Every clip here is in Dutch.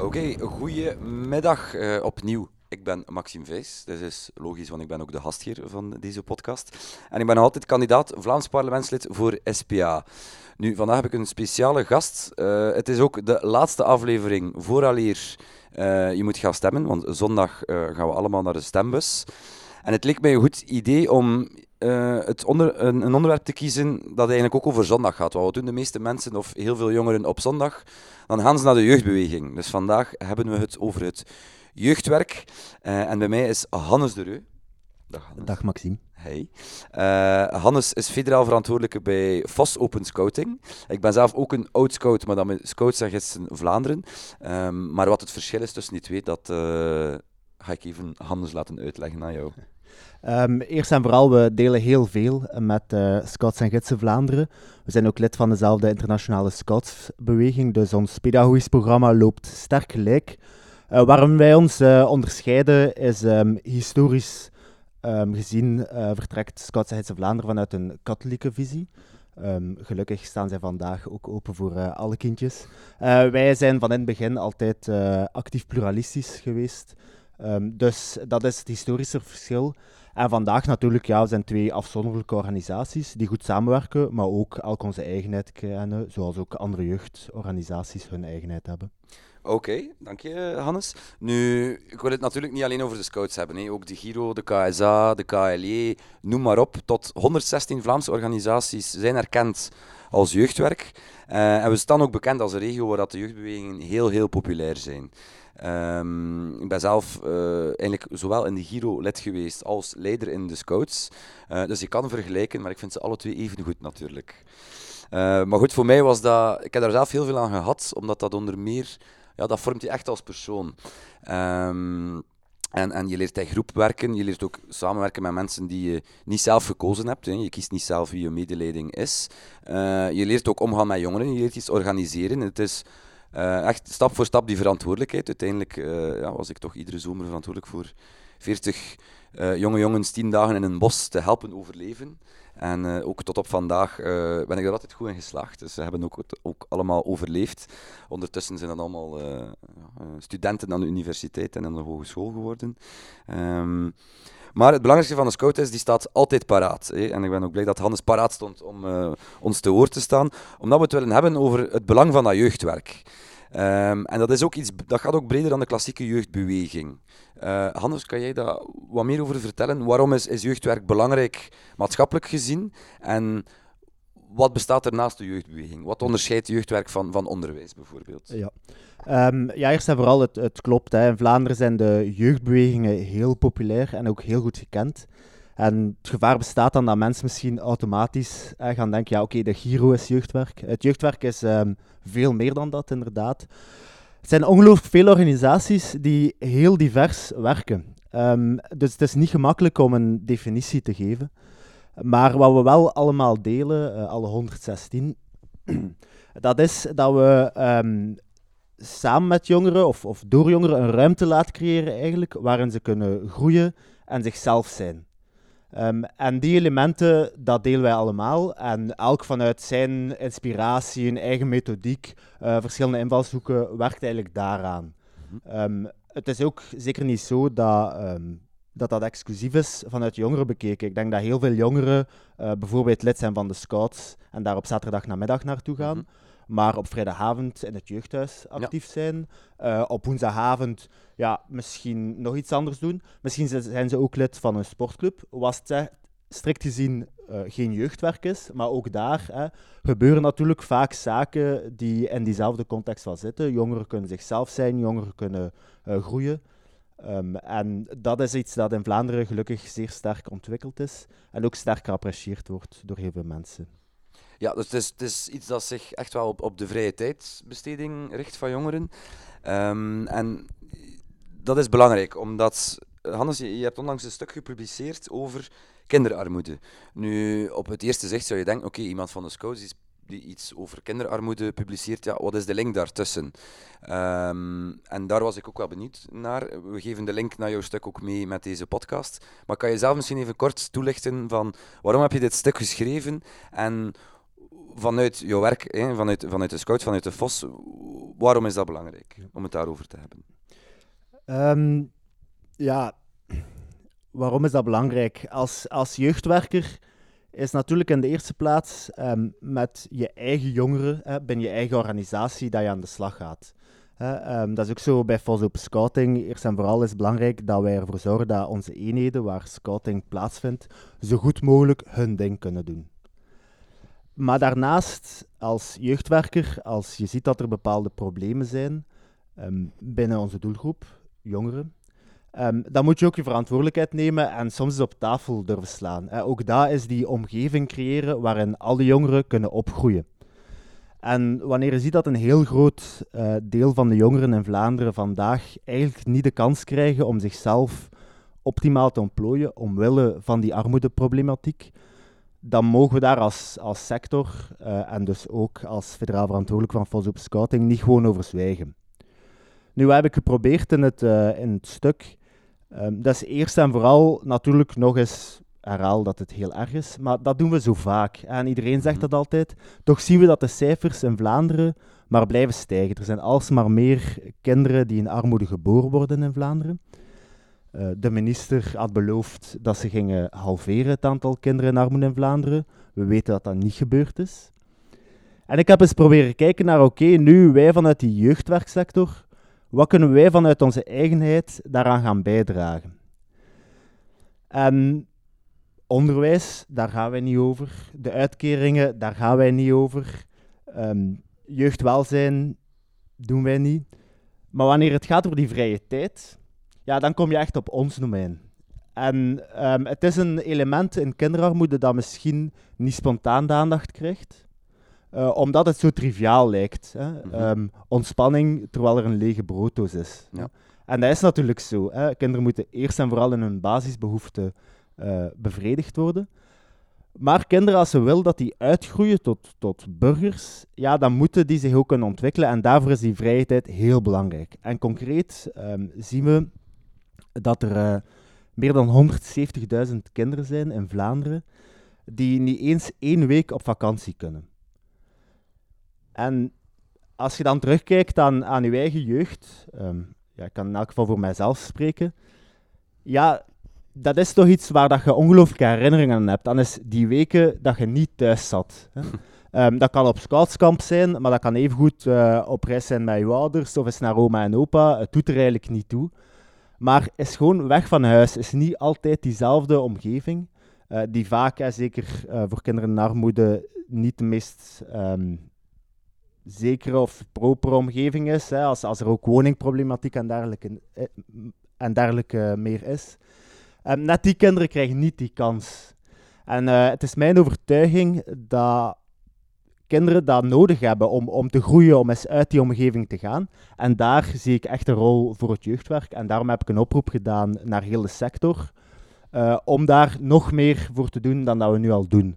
Oké, goedemiddag uh, opnieuw. Ik ben Maxime Vijs, dat is logisch, want ik ben ook de gastheer van deze podcast. En ik ben altijd kandidaat Vlaams parlementslid voor SPA. Nu, vandaag heb ik een speciale gast. Uh, het is ook de laatste aflevering vooraleer uh, je moet gaan stemmen, want zondag gaan we allemaal naar de stembus. En het leek mij een goed idee om uh, het onder, een, een, onderwerp te kiezen dat eigenlijk ook over zondag gaat. Wat doen de meeste mensen of heel veel jongeren op zondag? Dan gaan ze naar de jeugdbeweging. Dus vandaag hebben we het over het jeugdwerk. Uh, en bij mij is Hannes de Reu. Dag, Hannes. Dag Maxime. Hey. Uh, Hannes is federaal verantwoordelijke bij FOS Open Scouting. Ik ben zelf ook een oud scout, maar dan met Scouts en Gidsen Vlaanderen. Um, maar wat het verschil is tussen die twee, dat ga ik even Hannes laten uitleggen aan jou. Um, eerst en vooral, we delen heel veel met uh, Scouts en Gidsen Vlaanderen. We zijn ook lid van dezelfde internationale Scoutsbeweging, dus ons pedagogisch programma loopt sterk gelijk. Uh, waarom wij ons uh, onderscheiden is um, historisch um, gezien vertrekt Scouts en Gidsen Vlaanderen vanuit een katholieke visie. gelukkig staan zij vandaag ook open voor alle kindjes. wij zijn van in het begin altijd actief pluralistisch geweest. Dus dat is het historische verschil. En vandaag natuurlijk, ja, zijn twee afzonderlijke organisaties die goed samenwerken, maar ook elk onze eigenheid kennen, zoals ook andere jeugdorganisaties hun eigenheid hebben. Oké, dank je Hannes. Nu, ik wil het natuurlijk niet alleen over de scouts hebben. Hè. Ook de Giro, de KSA, de KLE, noem maar op. Tot 116 Vlaamse organisaties zijn erkend als jeugdwerk. Uh, en we staan ook bekend als een regio waar dat de jeugdbewegingen heel, heel populair zijn. Um, ik ben zelf uh, eigenlijk zowel in de Giro lid geweest als leider in de Scouts. Uh, dus ik kan vergelijken, maar ik vind ze alle twee even goed natuurlijk. Uh, maar goed, voor mij was dat... Ik heb daar zelf heel veel aan gehad, omdat dat onder meer... Ja, dat vormt je echt als persoon. Um, en, en je leert in groep werken, je leert ook samenwerken met mensen die je niet zelf gekozen hebt. Hè. Je kiest niet zelf wie je medeleiding is. Je leert ook omgaan met jongeren, je leert iets organiseren. Het is uh, echt stap voor stap die verantwoordelijkheid. Uiteindelijk uh, ja, was ik toch iedere zomer verantwoordelijk voor 40 uh, jonge jongens 10 dagen in een bos te helpen overleven. En ook tot op vandaag ben ik er altijd goed in geslaagd. Dus ze hebben ook, ook allemaal overleefd. Ondertussen zijn dat allemaal studenten aan de universiteit en aan de hogeschool geworden. Um, maar het belangrijkste van een scout is, die staat altijd paraat. Hè. En ik ben ook blij dat Hannes paraat stond om uh, ons te woord te staan. Omdat we het willen hebben over het belang van dat jeugdwerk. Um, en dat, is ook iets, dat gaat ook breder dan de klassieke jeugdbeweging. Uh, Hannes, kan jij daar wat meer over vertellen? Waarom is, is jeugdwerk belangrijk maatschappelijk gezien? En wat bestaat er naast de jeugdbeweging? Wat onderscheidt jeugdwerk van, van onderwijs bijvoorbeeld? Ja. Um, ja, eerst en vooral, het, het klopt. Hè. In Vlaanderen zijn de jeugdbewegingen heel populair en ook heel goed gekend. En het gevaar bestaat dan dat mensen misschien automatisch gaan denken, ja oké, de Giro is jeugdwerk. Het jeugdwerk is um, veel meer dan dat, inderdaad. Het zijn ongelooflijk veel organisaties die heel divers werken. Um, dus het is niet gemakkelijk om een definitie te geven. Maar wat we wel allemaal delen, uh, alle 116, dat is dat we um, samen met jongeren of, of door jongeren een ruimte laten creëren eigenlijk, waarin ze kunnen groeien en zichzelf zijn. Um, en die elementen, dat delen wij allemaal. En elk vanuit zijn inspiratie, een eigen methodiek, uh, verschillende invalshoeken, werkt eigenlijk daaraan. Um, het is ook zeker niet zo dat um, dat dat exclusief is vanuit jongeren bekeken. Ik denk dat heel veel jongeren uh, bijvoorbeeld lid zijn van de Scouts en daar op zaterdag namiddag naartoe gaan. Mhm. Maar op vrijdagavond in het jeugdhuis actief zijn. Uh, op woensdagavond ja, misschien nog iets anders doen. Misschien zijn ze ook lid van een sportclub. Was het strikt gezien uh, geen jeugdwerk is. Maar ook daar hè, gebeuren natuurlijk vaak zaken die in diezelfde context wel zitten. Jongeren kunnen zichzelf zijn, jongeren kunnen groeien. Um, en dat is iets dat in Vlaanderen gelukkig zeer sterk ontwikkeld is en ook sterk geapprecieerd wordt door heel veel mensen. Ja, dus het is, het is iets dat zich echt wel op, op de vrije tijdsbesteding richt van jongeren. Um, en dat is belangrijk, omdat, Hannes, je, je hebt onlangs een stuk gepubliceerd over kinderarmoede. Nu, op het eerste zicht zou je denken, oké, iemand van de Scouts is die iets over kinderarmoede publiceert, ja, wat is de link daartussen? Um, en daar was ik ook wel benieuwd naar. We geven de link naar jouw stuk ook mee met deze podcast. Maar kan je zelf misschien even kort toelichten van waarom heb je dit stuk geschreven en vanuit jouw werk, hè, vanuit, vanuit de Scout, vanuit de FOS, waarom is dat belangrijk om het daarover te hebben? Ehm, ja, waarom is dat belangrijk? Als, als jeugdwerker is natuurlijk in de eerste plaats ehm, met je eigen jongeren, hè, binnen je eigen organisatie, dat je aan de slag gaat. Hè, dat is ook zo bij Fos Open Scouting. Eerst en vooral is het belangrijk dat wij ervoor zorgen dat onze eenheden waar scouting plaatsvindt, zo goed mogelijk hun ding kunnen doen. Maar daarnaast, als jeugdwerker, als je ziet dat er bepaalde problemen zijn ehm, binnen onze doelgroep, jongeren, um, dan moet je ook je verantwoordelijkheid nemen en soms eens op tafel durven slaan. ook daar is die omgeving creëren waarin alle jongeren kunnen opgroeien. En wanneer je ziet dat een heel groot uh, deel van de jongeren in Vlaanderen vandaag eigenlijk niet de kans krijgen om zichzelf optimaal te ontplooien omwille van die armoedeproblematiek, dan mogen we daar als, als sector uh, en dus ook als federaal verantwoordelijk van Fonds Scouting niet gewoon over zwijgen. Nu heb ik geprobeerd in het, uh, in het stuk, um, dat is eerst en vooral natuurlijk nog eens herhaal dat het heel erg is, maar dat doen we zo vaak. En iedereen zegt mhm. dat altijd. Toch zien we dat de cijfers in Vlaanderen maar blijven stijgen. Er zijn alsmaar meer kinderen die in armoede geboren worden in Vlaanderen. Uh, de minister had beloofd dat ze gingen halveren het aantal kinderen in armoede in Vlaanderen. We weten dat dat niet gebeurd is. En ik heb eens proberen kijken naar, oké, nu wij vanuit die jeugdwerksector, wat kunnen wij vanuit onze eigenheid daaraan gaan bijdragen? En onderwijs, daar gaan wij niet over. De uitkeringen, daar gaan wij niet over. Um, jeugdwelzijn doen wij niet. Maar wanneer het gaat over die vrije tijd, ja, dan kom je echt op ons domein. En um, het is een element in kinderarmoede dat misschien niet spontaan de aandacht krijgt, uh, omdat het zo triviaal lijkt. Hè? Mm -hmm. um, ontspanning terwijl er een lege brooddoos is. Ja. En dat is natuurlijk zo. Hè? Kinderen moeten eerst en vooral in hun basisbehoeften uh, bevredigd worden. Maar kinderen, als ze willen dat die uitgroeien tot, tot burgers, ja, dan moeten die zich ook kunnen ontwikkelen. En daarvoor is die vrije tijd heel belangrijk. En concreet um, zien we dat er uh, meer dan 170.000 kinderen zijn in Vlaanderen die niet eens één week op vakantie kunnen. En als je dan terugkijkt aan, aan je eigen jeugd, um, ja, ik kan in elk geval voor mijzelf spreken, ja, dat is toch iets waar dat je ongelooflijke herinneringen aan hebt. Dan is die weken dat je niet thuis zat. Hè. Um, dat kan op scoutskamp zijn, maar dat kan evengoed uh, op reis zijn met je ouders of eens naar oma en opa. Het doet er eigenlijk niet toe. Maar is gewoon weg van huis, is niet altijd diezelfde omgeving. Uh, die vaak, hè, zeker uh, voor kinderen in armoede, niet de meest um, zekere of propere omgeving is. Hè, als, als er ook woningproblematiek en dergelijke, en dergelijke meer is. Um, net die kinderen krijgen niet die kans. En uh, het is mijn overtuiging dat kinderen dat nodig hebben om, om te groeien, om eens uit die omgeving te gaan. En daar zie ik echt een rol voor het jeugdwerk. En daarom heb ik een oproep gedaan naar heel de sector. Uh, om daar nog meer voor te doen dan dat we nu al doen.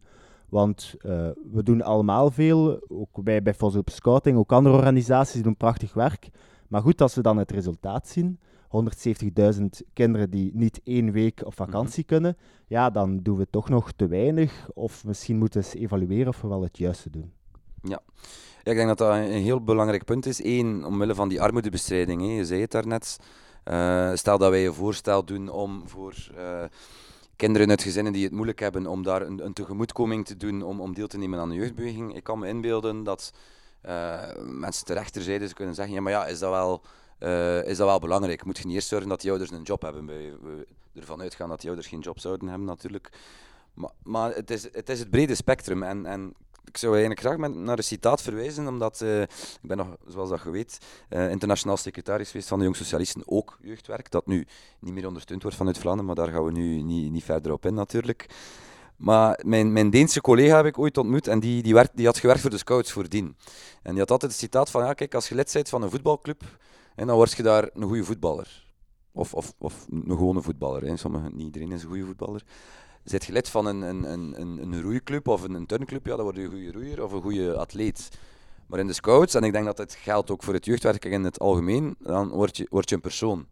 Want uh, we doen allemaal veel, ook wij bij Fos Scouting, ook andere organisaties doen prachtig werk. Maar goed, als we dan het resultaat zien, 170.000 kinderen die niet één week op vakantie mhm. kunnen, ja, dan doen we toch nog te weinig. Of misschien moeten we eens evalueren of we wel het juiste doen. Ja. ja ik denk dat dat een heel belangrijk punt is. Eén, omwille van die armoedebestrijding. Hè. Je zei het daarnet. Uh, stel dat wij een voorstel doen om voor uh, kinderen uit gezinnen die het moeilijk hebben, om daar een, een tegemoetkoming te doen om, om deel te nemen aan de jeugdbeweging. Ik kan me inbeelden dat uh, mensen ter rechterzijde kunnen zeggen, ja, maar ja, is dat wel uh, is dat wel belangrijk. Moet je niet eerst zorgen dat die ouders een job hebben. We, we ervan uitgaan dat die ouders geen job zouden hebben, natuurlijk. Maar, maar het, is, het is het brede spectrum. En, en ik zou eigenlijk graag naar een citaat verwijzen, omdat uh, ik ben nog, zoals dat je weet, uh, internationaal secretaris geweest van de Jong Socialisten, ook jeugdwerk, dat nu niet meer ondersteund wordt vanuit Vlaanderen, maar daar gaan we nu niet, niet verder op in natuurlijk. Maar mijn, mijn Deense collega heb ik ooit ontmoet en die, die, die had gewerkt voor de scouts voordien. En die had altijd het citaat van, ja kijk, als je lid bent van een voetbalclub, en dan word je daar een goede voetballer. Of, of, of een gewone voetballer. Hè. Sommige, niet iedereen is een goede voetballer. Zit je lid van een, een, een, een, roeiclub of een, een turnclub, ja, dan word je een goede roeier of een goede atleet. Maar in de scouts, en ik denk dat het geldt ook voor het jeugdwerk in het algemeen, dan word je, word je een persoon.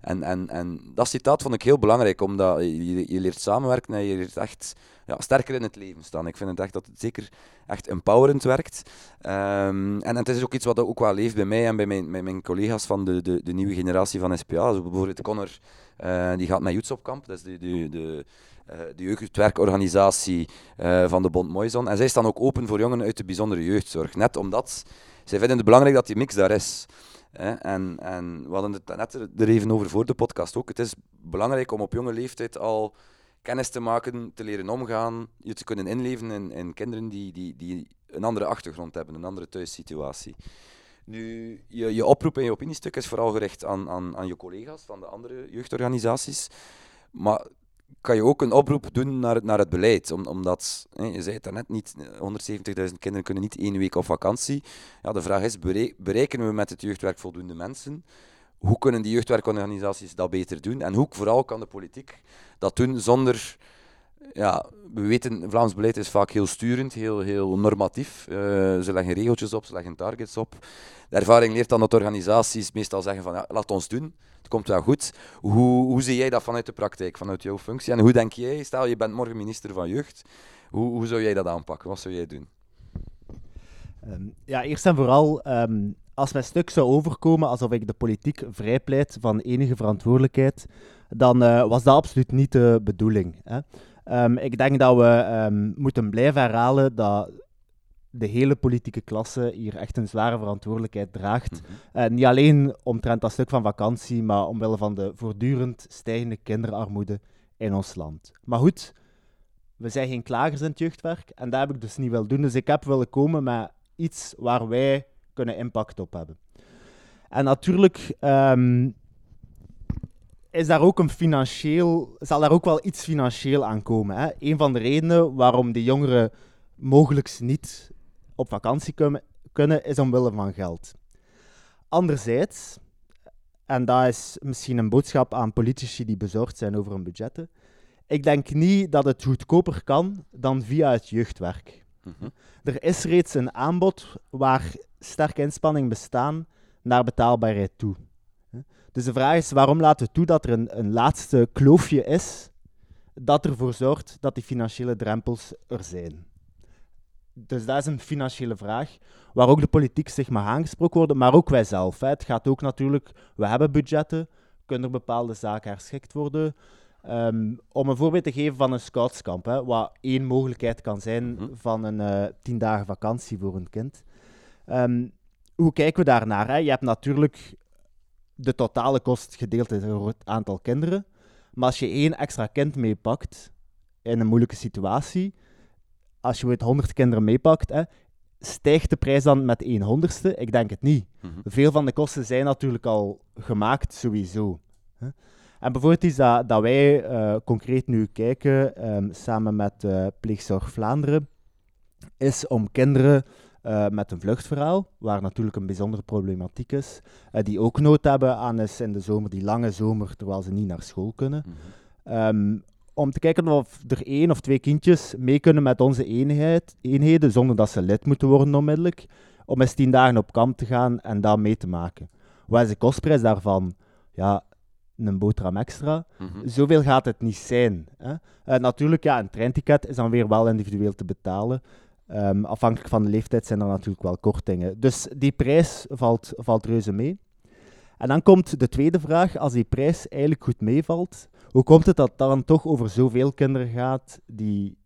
En, en, en dat citaat vond ik heel belangrijk, omdat je, je leert samenwerken en je leert echt ja, sterker in het leven staan. Ik vind het echt dat het zeker echt empowerend werkt. Um, en, het is ook iets wat ook wel leeft bij mij en bij mijn, mijn collega's van de, de, de nieuwe generatie van SPA. Zo bijvoorbeeld Connor, uh, die gaat met Youths op kamp, dat is de, de jeugdwerkorganisatie uh, van de Bond Moison. En zij staan ook open voor jongeren uit de bijzondere jeugdzorg. Net omdat zij vinden het belangrijk dat die mix daar is. En, en we hadden het net er even over voor de podcast ook. Het is belangrijk om op jonge leeftijd al kennis te maken, te leren omgaan, je te kunnen inleven in, in kinderen die, die, die een andere achtergrond hebben, een andere thuissituatie. Nu, je, je oproep en je opiniestuk is vooral gericht aan, aan, aan je collega's van de andere jeugdorganisaties. Maar kan je ook een oproep doen naar het, naar het beleid. Om, omdat, je zei het daarnet, niet, 170.000 kinderen kunnen niet één week op vakantie. Ja, de vraag is, berekenen we met het jeugdwerk voldoende mensen? Hoe kunnen die jeugdwerkorganisaties dat beter doen? En hoe vooral kan de politiek dat doen zonder... Ja, we weten, Vlaams beleid is vaak heel sturend, heel, heel normatief. Uh, ze leggen regeltjes op, ze leggen targets op. De ervaring leert dan dat organisaties meestal zeggen van ja, laat ons doen, komt wel goed. Hoe, hoe zie jij dat vanuit de praktijk, vanuit jouw functie? En hoe denk jij, stel je bent morgen minister van Jeugd, hoe, hoe zou jij dat aanpakken? Wat zou jij doen? Um, ja, eerst en vooral, um, als mijn stuk zou overkomen alsof ik de politiek vrijpleit van enige verantwoordelijkheid, dan uh, was dat absoluut niet de bedoeling. Hè. Um, ik denk dat we moeten blijven herhalen dat de hele politieke klasse hier echt een zware verantwoordelijkheid draagt. Mm niet alleen omtrent dat stuk van vakantie, maar omwille van de voortdurend stijgende kinderarmoede in ons land. Maar goed, we zijn geen klagers in het jeugdwerk en dat heb ik dus niet willen doen. Dus ik heb willen komen met iets waar wij kunnen impact op hebben. En natuurlijk um, is daar ook een financieel, zal daar ook wel iets financieel aan komen. Hè? Een van de redenen waarom de jongeren mogelijk niet op vakantie kunnen, kunnen is omwille van geld. Anderzijds, en dat is misschien een boodschap aan politici die bezorgd zijn over hun budgetten, ik denk niet dat het goedkoper kan dan via het jeugdwerk. Mhm. Er is reeds een aanbod waar sterke inspanning bestaan naar betaalbaarheid toe. Dus de vraag is, waarom laten we toe dat er een, een laatste kloofje is dat ervoor zorgt dat die financiële drempels er zijn? Dus dat is een financiële vraag, waar ook de politiek zich mag aangesproken worden, maar ook wij zelf. Hè. Het gaat ook natuurlijk, we hebben budgetten, kunnen er bepaalde zaken herschikt worden. Um, om een voorbeeld te geven van een scoutskamp, hè, wat één mogelijkheid kan zijn mhm. van een uh, tien dagen vakantie voor een kind. Um, hoe kijken we daarnaar? Hè? Je hebt natuurlijk de totale kost gedeeld door het aantal kinderen. Maar als je één extra kind meepakt in een moeilijke situatie, als je het 100 kinderen meepakt, hè, stijgt de prijs dan met 1 honderdste? Ik denk het niet. Mhm. Veel van de kosten zijn natuurlijk al gemaakt, sowieso. Hè. En bijvoorbeeld iets dat, dat wij uh, concreet nu kijken, um, samen met uh, Pleegzorg Vlaanderen, is om kinderen uh, met een vluchtverhaal, waar natuurlijk een bijzondere problematiek is, die ook nood hebben aan is in de zomer, die lange zomer, terwijl ze niet naar school kunnen. Mm um, om te kijken of er één of twee kindjes mee kunnen met onze eenheid, eenheden, zonder dat ze lid moeten worden onmiddellijk, om eens tien dagen op kamp te gaan en dat mee te maken. Wat is de kostprijs daarvan? Ja, een boterham extra. Mhm. Zoveel gaat het niet zijn. Hè? Uh, natuurlijk, ja, een treinticket is dan weer wel individueel te betalen. Um, afhankelijk van de leeftijd zijn er natuurlijk wel kortingen. Dus die prijs valt, valt reuze mee. En dan komt de tweede vraag, als die prijs eigenlijk goed meevalt, hoe komt het dat het dan toch over zoveel kinderen gaat die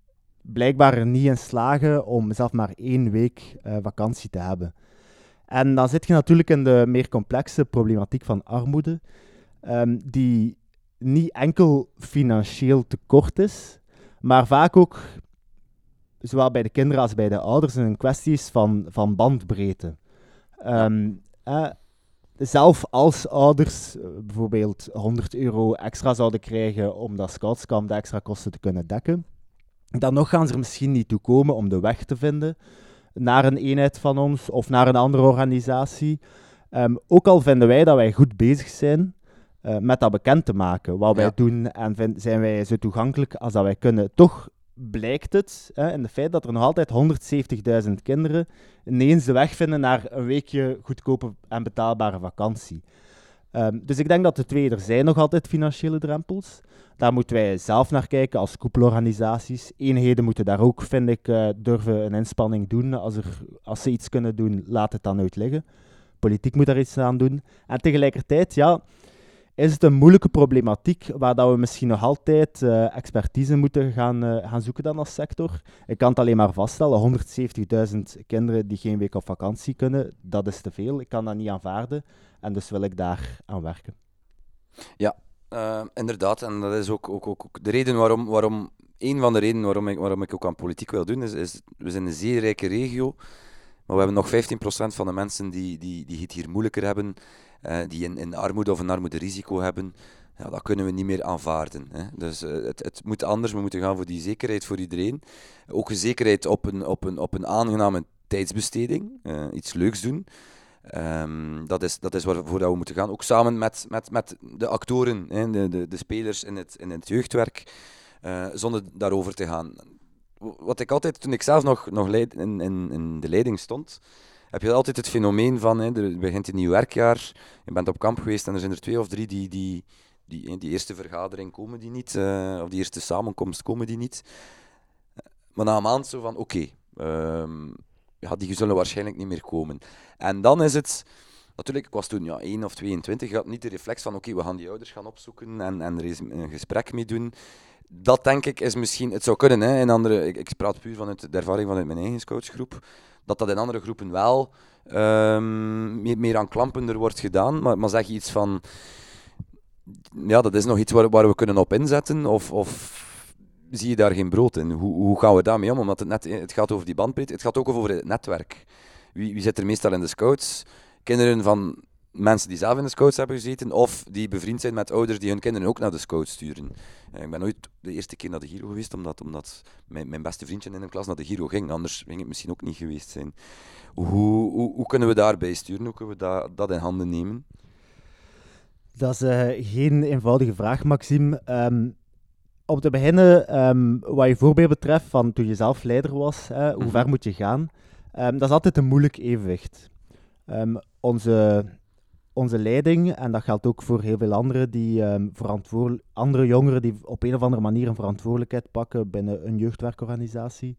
blijkbaar er niet in slagen om zelf maar één week uh, vakantie te hebben? En dan zit je natuurlijk in de meer complexe problematiek van armoede, um, die niet enkel financieel tekort is, maar vaak ook, zowel bij de kinderen als bij de ouders, een kwestie is van, van bandbreedte. Um, eh, zelf als ouders eh, bijvoorbeeld 100 euro extra zouden krijgen om dat scoutskamp de extra kosten te kunnen dekken, dan nog gaan ze er misschien niet toe komen om de weg te vinden naar een eenheid van ons of naar een andere organisatie. Um, ook al vinden wij dat wij goed bezig zijn uh, met dat bekend te maken, wat wij doen, en vind, zijn wij zo toegankelijk als dat wij kunnen. Toch blijkt het hè, in de feit dat er nog altijd 170.000 kinderen ineens de weg vinden naar een weekje goedkope en betaalbare vakantie. Ehm, dus ik denk dat de twee, er zijn nog altijd financiële drempels. Daar moeten wij zelf naar kijken als koepelorganisaties. Eenheden moeten daar ook, vind ik, uh, durven een inspanning doen. Als, er, als ze iets kunnen doen, laat het dan uitliggen. Politiek moet daar iets aan doen. En tegelijkertijd, ja, is het een moeilijke problematiek waar dat we misschien nog altijd uh, expertise moeten gaan, uh, gaan zoeken dan als sector. Ik kan het alleen maar vaststellen, 170.000 kinderen die geen week op vakantie kunnen, dat is te veel. Ik kan dat niet aanvaarden en dus wil ik daar aan werken. Ja, uh, inderdaad. En dat is ook, ook, ook, de reden waarom, waarom een van de redenen waarom ik, waarom ik ook aan politiek wil doen, is, is we zijn een zeer rijke regio, maar we hebben nog 15% van de mensen die, die, die het hier moeilijker hebben, uh, die in, in armoede of een armoederisico hebben. Ja, dat kunnen we niet meer aanvaarden. Hè. Dus uh, het, het moet anders, we moeten gaan voor die zekerheid voor iedereen. Ook een zekerheid op een, op een, op een aangename tijdsbesteding, iets leuks doen. Um, dat, is, dat is waarvoor dat we moeten gaan. Ook samen met, met, met de actoren, hè, de, de, de spelers in het, in het jeugdwerk, zonder daarover te gaan. Wat ik altijd, toen ik zelf nog, nog leid, in, in, in de leiding stond, heb je altijd het fenomeen van, hè, er begint een nieuw werkjaar, je bent op kamp geweest en er zijn er twee of drie die, die, die, die eerste vergadering komen die niet, uh, of die eerste samenkomst komen die niet. Maar na een maand zo van, oké, okay, um, ja, die zullen waarschijnlijk niet meer komen. En dan is het, natuurlijk, ik was toen ja, 1 of 22, ik had niet de reflex van oké, we gaan die ouders gaan opzoeken en, en er is een gesprek mee doen. Dat denk ik is misschien, het zou kunnen, hè, in andere, ik, ik praat puur vanuit de ervaring vanuit mijn eigen coachgroep, dat dat in andere groepen wel um, meer, meer aanklampender wordt gedaan. Maar, maar zeg je iets van, ja, dat is nog iets waar, waar we kunnen op inzetten, of, of zie je daar geen brood in? Hoe, hoe gaan we daarmee om? Omdat het, net, het gaat over die bandbreedte, het gaat ook over het netwerk. Wie, wie zit er meestal in de scouts? Kinderen van mensen die zelf in de scouts hebben gezeten, of die bevriend zijn met ouders die hun kinderen ook naar de scouts sturen. Eh, ik ben nooit de eerste keer naar de Giro geweest, omdat, omdat mijn, mijn beste vriendje in een klas naar de Giro ging. Anders ging het misschien ook niet geweest zijn. Hoe, hoe, hoe kunnen we daarbij sturen? Hoe kunnen we dat, dat in handen nemen? Dat is uh, geen eenvoudige vraag, Maxime. Um, om te beginnen, um, wat je voorbeeld betreft, van toen je zelf leider was, hè, hoe mm ver moet je gaan? Um, dat is altijd een moeilijk evenwicht. Onze, onze leiding, en dat geldt ook voor heel veel anderen, die, andere jongeren die op een of andere manier een verantwoordelijkheid pakken binnen een jeugdwerkorganisatie,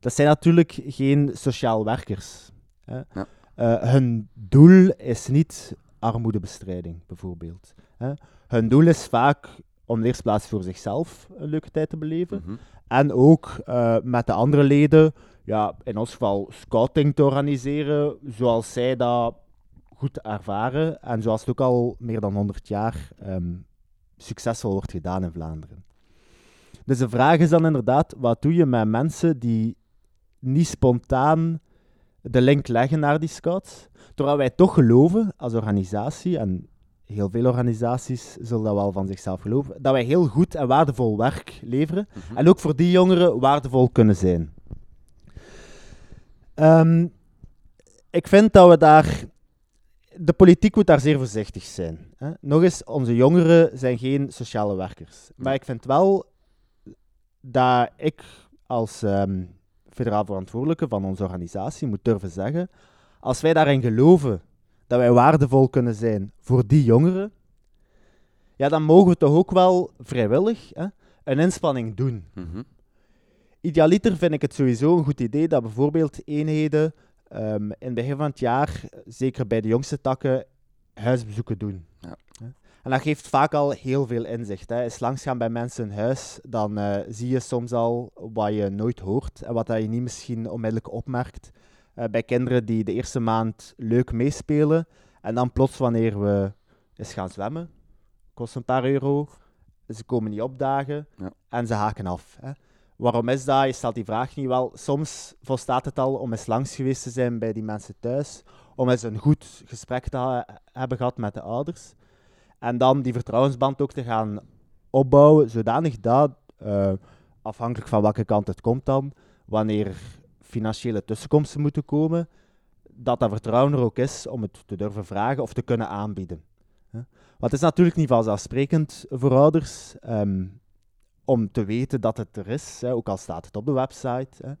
dat zijn natuurlijk geen sociaal werkers. Hè. Ja. Uh, hun doel is niet armoedebestrijding, bijvoorbeeld. Hè. Hun doel is vaak om in eerste plaats voor zichzelf een leuke tijd te beleven. Mm -hmm. En ook uh, met de andere leden, ja, in ons geval scouting te organiseren, zoals zij dat goed ervaren en zoals het ook al meer dan 100 jaar um, succesvol wordt gedaan in Vlaanderen. Dus de vraag is dan inderdaad, wat doe je met mensen die niet spontaan de link leggen naar die scouts, terwijl wij toch geloven als organisatie, en heel veel organisaties zullen dat wel van zichzelf geloven, dat wij heel goed en waardevol werk leveren mm-hmm. en ook voor die jongeren waardevol kunnen zijn. Um, ik vind dat we daar. De politiek moet daar zeer voorzichtig zijn. Hè. Nog eens, onze jongeren zijn geen sociale werkers. Maar ik vind wel dat ik als um, federaal verantwoordelijke van onze organisatie moet durven zeggen: als wij daarin geloven dat wij waardevol kunnen zijn voor die jongeren, ja, dan mogen we toch ook wel vrijwillig hè, een inspanning doen. Mm-hmm. Idealiter vind ik het sowieso een goed idee dat bijvoorbeeld eenheden um, in het begin van het jaar, zeker bij de jongste takken, huisbezoeken doen. Ja. En dat geeft vaak al heel veel inzicht. Hè. Eens langsgaan bij mensen in huis, dan uh, zie je soms al wat je nooit hoort en wat dat je niet misschien onmiddellijk opmerkt. Uh, bij kinderen die de eerste maand leuk meespelen en dan plots wanneer we eens gaan zwemmen, kost een paar euro, ze komen niet opdagen ja. en ze haken af. Hè. Waarom is dat? Je stelt die vraag niet wel. Soms volstaat het al om eens langs geweest te zijn bij die mensen thuis, om eens een goed gesprek te hebben gehad met de ouders. En dan die vertrouwensband ook te gaan opbouwen, zodanig dat, uh, afhankelijk van welke kant het komt dan, wanneer financiële tussenkomsten moeten komen, dat dat vertrouwen er ook is om het te durven vragen of te kunnen aanbieden. Want het is natuurlijk niet vanzelfsprekend voor ouders. Um, om te weten dat het er is, hè, ook al staat het op de website. Hè.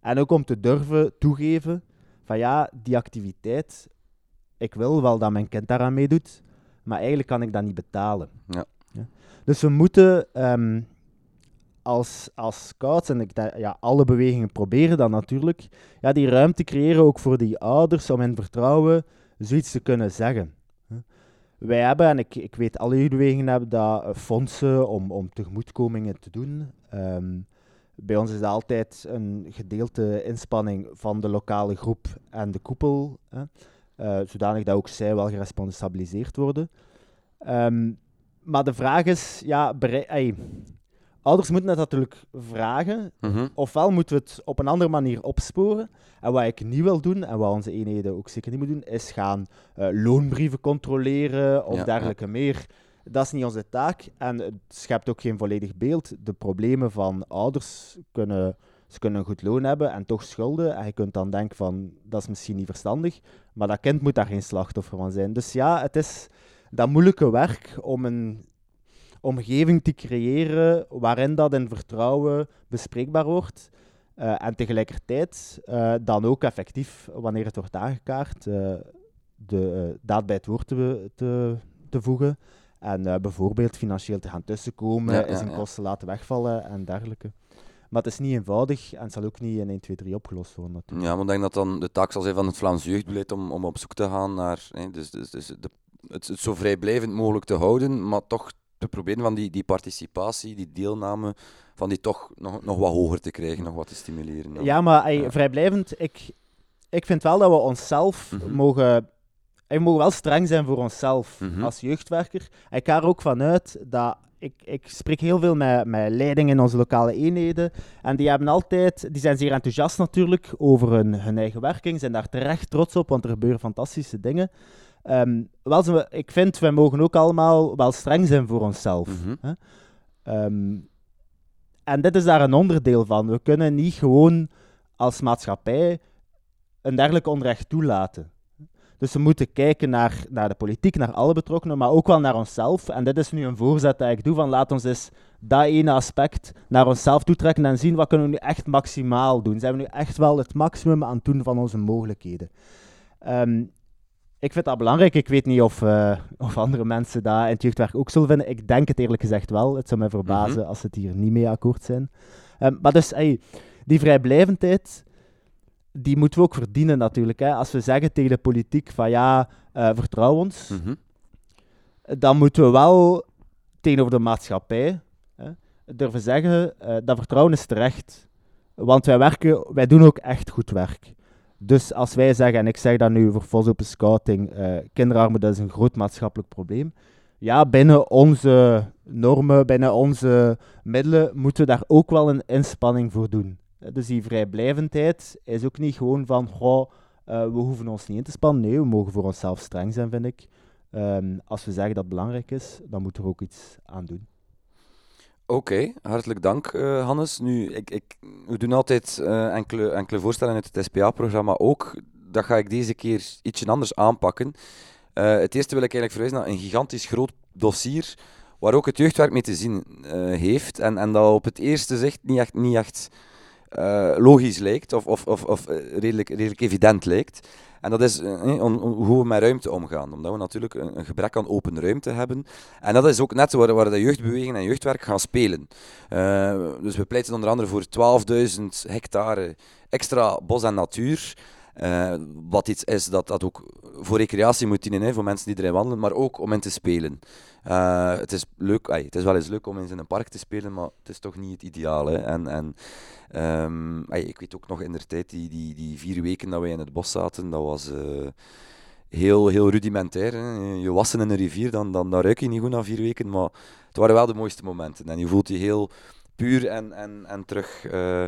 En ook om te durven toegeven van ja, die activiteit, ik wil wel dat mijn kind daaraan meedoet, maar eigenlijk kan ik dat niet betalen. Ja. Dus we moeten ehm, als, als scouts, en ik, denk- ja, alle bewegingen proberen dat natuurlijk, ja, die ruimte creëren ook voor die ouders om in vertrouwen zoiets te kunnen zeggen. Wij hebben, en ik, ik weet alle jeugdbewegingen hebben dat, eh, fondsen om, om tegemoetkomingen te doen. Ehm, bij ons is dat altijd een gedeelte inspanning van de lokale groep en de koepel, hè, eh, zodanig dat ook zij wel geresponsabiliseerd worden. Ehm, maar de vraag is, ja, berei- ey, ouders moeten het natuurlijk vragen, Mhm. ofwel moeten we het op een andere manier opsporen. En wat ik niet wil doen, en wat onze eenheden ook zeker niet moeten doen, is gaan eh, loonbrieven controleren of Ja, dergelijke meer. Dat is niet onze taak en het schept ook geen volledig beeld. De problemen van ouders kunnen, ze kunnen een goed loon hebben en toch schulden. En je kunt dan denken van, dat is misschien niet verstandig, maar dat kind moet daar geen slachtoffer van zijn. Dus ja, het is dat moeilijke werk om een omgeving te creëren waarin dat in vertrouwen bespreekbaar wordt. Eh, en tegelijkertijd eh, dan ook effectief, wanneer het wordt aangekaart, eh, de daad bij het woord te, te, te voegen. En bijvoorbeeld financieel te gaan tussenkomen, Ja, ja. kosten laten wegvallen en dergelijke. Maar het is niet eenvoudig en het zal ook niet in 1, 2, 3 opgelost worden natuurlijk. Ja, maar ik denk dat dan de taak zal zijn van het Vlaams jeugdbeleid om, om op zoek te gaan naar hè, dus, dus, dus de, het, het zo vrijblijvend mogelijk te houden, maar toch te proberen van die, die participatie, die deelname, van die toch nog, nog wat hoger te krijgen, nog wat te stimuleren. dan. Ja, maar ey, Ja. vrijblijvend, ik, ik vind wel dat we onszelf Mhm. mogen... We mogen wel streng zijn voor onszelf Mhm. als jeugdwerker. Ik ga er ook vanuit dat... Ik, ik spreek heel veel met, met leiding in onze lokale eenheden. En die, hebben altijd, die zijn zeer enthousiast natuurlijk over hun, hun eigen werking. Zijn daar terecht trots op, want er gebeuren fantastische dingen. Ehm, wel, zijn we- ik vind, wij mogen ook allemaal wel streng zijn voor onszelf. Mhm. Ehm, en dit is daar een onderdeel van. We kunnen niet gewoon als maatschappij een dergelijk onrecht toelaten. Dus we moeten kijken naar, naar de politiek, naar alle betrokkenen, maar ook wel naar onszelf. En dit is nu een voorzet dat ik doe van laat ons eens dat ene aspect naar onszelf toetrekken en zien wat kunnen we nu echt maximaal doen. Zijn we nu echt wel het maximum aan het doen van onze mogelijkheden? Ehm, ik vind dat belangrijk. Ik weet niet of, eh, of andere mensen dat in het jeugdwerk ook zullen vinden. Ik denk het eerlijk gezegd wel. Het zou mij verbazen Mhm. als ze het hier niet mee akkoord zijn. Ehm, maar dus, die vrijblijvendheid, die moeten we ook verdienen natuurlijk. Hè. Als we zeggen tegen de politiek van ja, eh, vertrouw ons, Mhm. dan moeten we wel tegenover de maatschappij hè, durven zeggen eh, dat vertrouwen is terecht. Want wij, werken, wij doen ook echt goed werk. Dus als wij zeggen, en ik zeg dat nu voor Vos Open Scouting, eh kinderarmoede is een groot maatschappelijk probleem. Ja, binnen onze normen, binnen onze middelen, moeten we daar ook wel een inspanning voor doen. Eh, Dus die vrijblijvendheid is ook niet gewoon van, goh, eh, we hoeven ons niet in te spannen. Nee, we mogen voor onszelf streng zijn, vind ik. Ehm, als we zeggen dat het belangrijk is, dan moeten we er ook iets aan doen. Oké, hartelijk dank eh, Hannes. Nu, ik, ik, we doen altijd eh, enkele, voorstellen uit het SPA-programma ook. Dat ga ik deze keer ietsje anders aanpakken. Eh, het eerste wil ik eigenlijk verwijzen naar een gigantisch groot dossier waar ook het jeugdwerk mee te zien heeft en, en dat op het eerste zicht niet echt, niet echt eh, logisch lijkt of, of, of, of eh, redelijk, redelijk evident lijkt. En dat is eh, hoe we met ruimte omgaan. Omdat we natuurlijk een, gebrek aan open ruimte hebben. En dat is ook net waar, waar de jeugdbeweging en jeugdwerk gaan spelen. Dus we pleiten onder andere voor 12.000 hectare extra bos en natuur. Wat iets is dat, dat ook voor recreatie moet dienen, hè, voor mensen die erin wandelen, maar ook om in te spelen. Eh, het, is leuk, het is wel eens leuk om eens in een park te spelen, maar het is toch niet het ideaal. Hè. En, en, ehm, ik weet ook nog in de tijd, die, die, die vier weken dat wij in het bos zaten, dat was eh, heel, heel rudimentair. Hè. Je wassen in een rivier, dan, dan, dan ruik je niet goed na vier weken, maar het waren wel de mooiste momenten. En je voelt je heel puur en, en, en terug eh,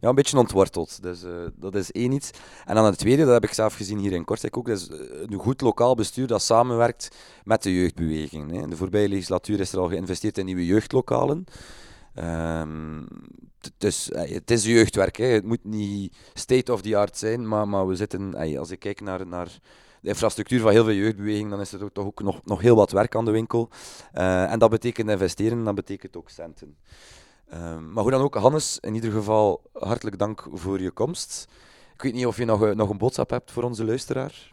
ja, een beetje ontworteld. Dus eh, dat is één iets. En dan het tweede, dat heb ik zelf gezien hier in Kortrijk ook, dat is eh, een goed lokaal bestuur dat samenwerkt met de jeugdbeweging. Hè. In de voorbije legislatuur is er al geïnvesteerd in nieuwe jeugdlokalen. Ehm, dus eh, het is jeugdwerk, hè. het moet niet state of the art zijn, maar, maar we zitten, als ik kijk naar, naar de infrastructuur van heel veel jeugdbewegingen, dan is er ook toch ook nog, nog heel wat werk aan de winkel. En dat betekent investeren, en dat betekent ook centen. Ehm, maar hoe dan ook, Hannes, in ieder geval hartelijk dank voor je komst. Ik weet niet of je nog, eh, nog een boodschap hebt voor onze luisteraar.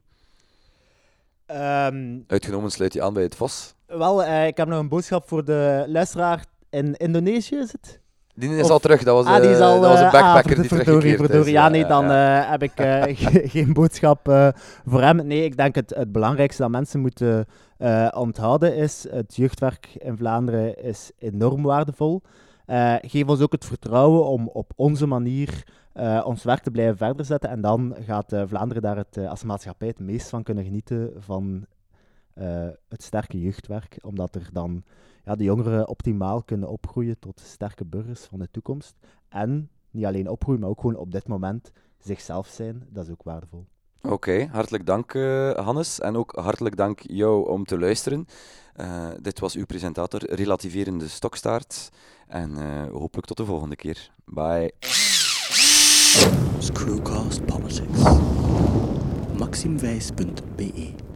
Ehm, Uitgenomen sluit je aan bij het Vos. wel, eh, ik heb nog een boodschap voor de luisteraar in Indonesië, is het? Die is Of- al terug, dat was, ah, die is eh, al... dat was een eh, backpacker ah, die verdorie, verdorie. is. Ja, nee, dan ja. heb ik ge- geen boodschap voor hem. Nee, ik denk het, het belangrijkste dat mensen moeten onthouden is, het jeugdwerk in Vlaanderen is enorm waardevol. Eh, geef ons ook het vertrouwen om op onze manier eh, ons werk te blijven verder zetten. En dan gaat eh, Vlaanderen daar het, als maatschappij het meest van kunnen genieten van het sterke jeugdwerk. Omdat er dan ja, de jongeren optimaal kunnen opgroeien tot sterke burgers van de toekomst. En niet alleen opgroeien, maar ook gewoon op dit moment zichzelf zijn. Dat is ook waardevol. Oké, hartelijk dank eh, Hannes. En ook hartelijk dank jou om te luisteren. Eh, dit was uw presentator Relativerende Stokstaart. En eh, hopelijk tot de volgende keer. Bye. Screwcast maximwijs.be